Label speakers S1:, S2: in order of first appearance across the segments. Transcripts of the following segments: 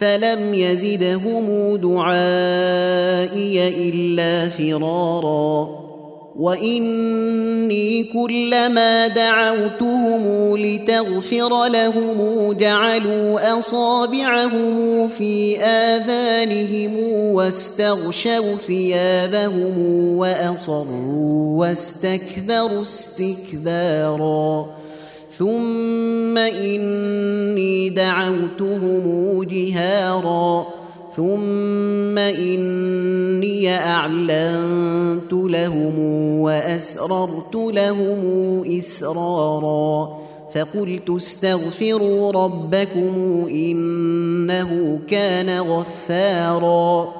S1: فلم يزدهم دعائي الا فرارا واني كلما دعوتهم لتغفر لهم جعلوا اصابعهم في اذانهم واستغشوا ثيابهم واصروا واستكبروا استكبارا ثم اني دعوتهم جهارا ثم اني اعلنت لهم واسررت لهم اسرارا فقلت استغفروا ربكم انه كان غفارا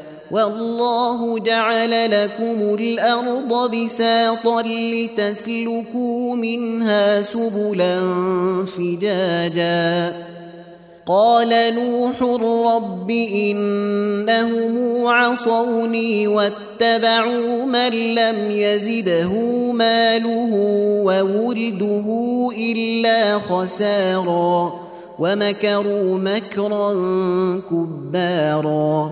S1: والله جعل لكم الأرض بساطا لتسلكوا منها سبلا فجاجا. قال نوح رب إنهم عصوني واتبعوا من لم يزده ماله وولده إلا خسارا. ومكروا مكرا كبارا.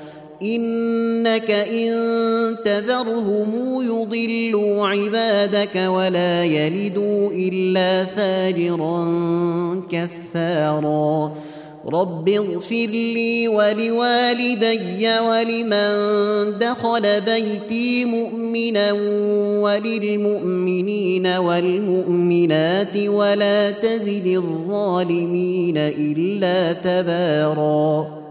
S1: إنك إن تذرهم يضلوا عبادك ولا يلدوا إلا فاجرا كفارا. رب اغفر لي ولوالدي ولمن دخل بيتي مؤمنا وللمؤمنين والمؤمنات ولا تزد الظالمين إلا تباراً.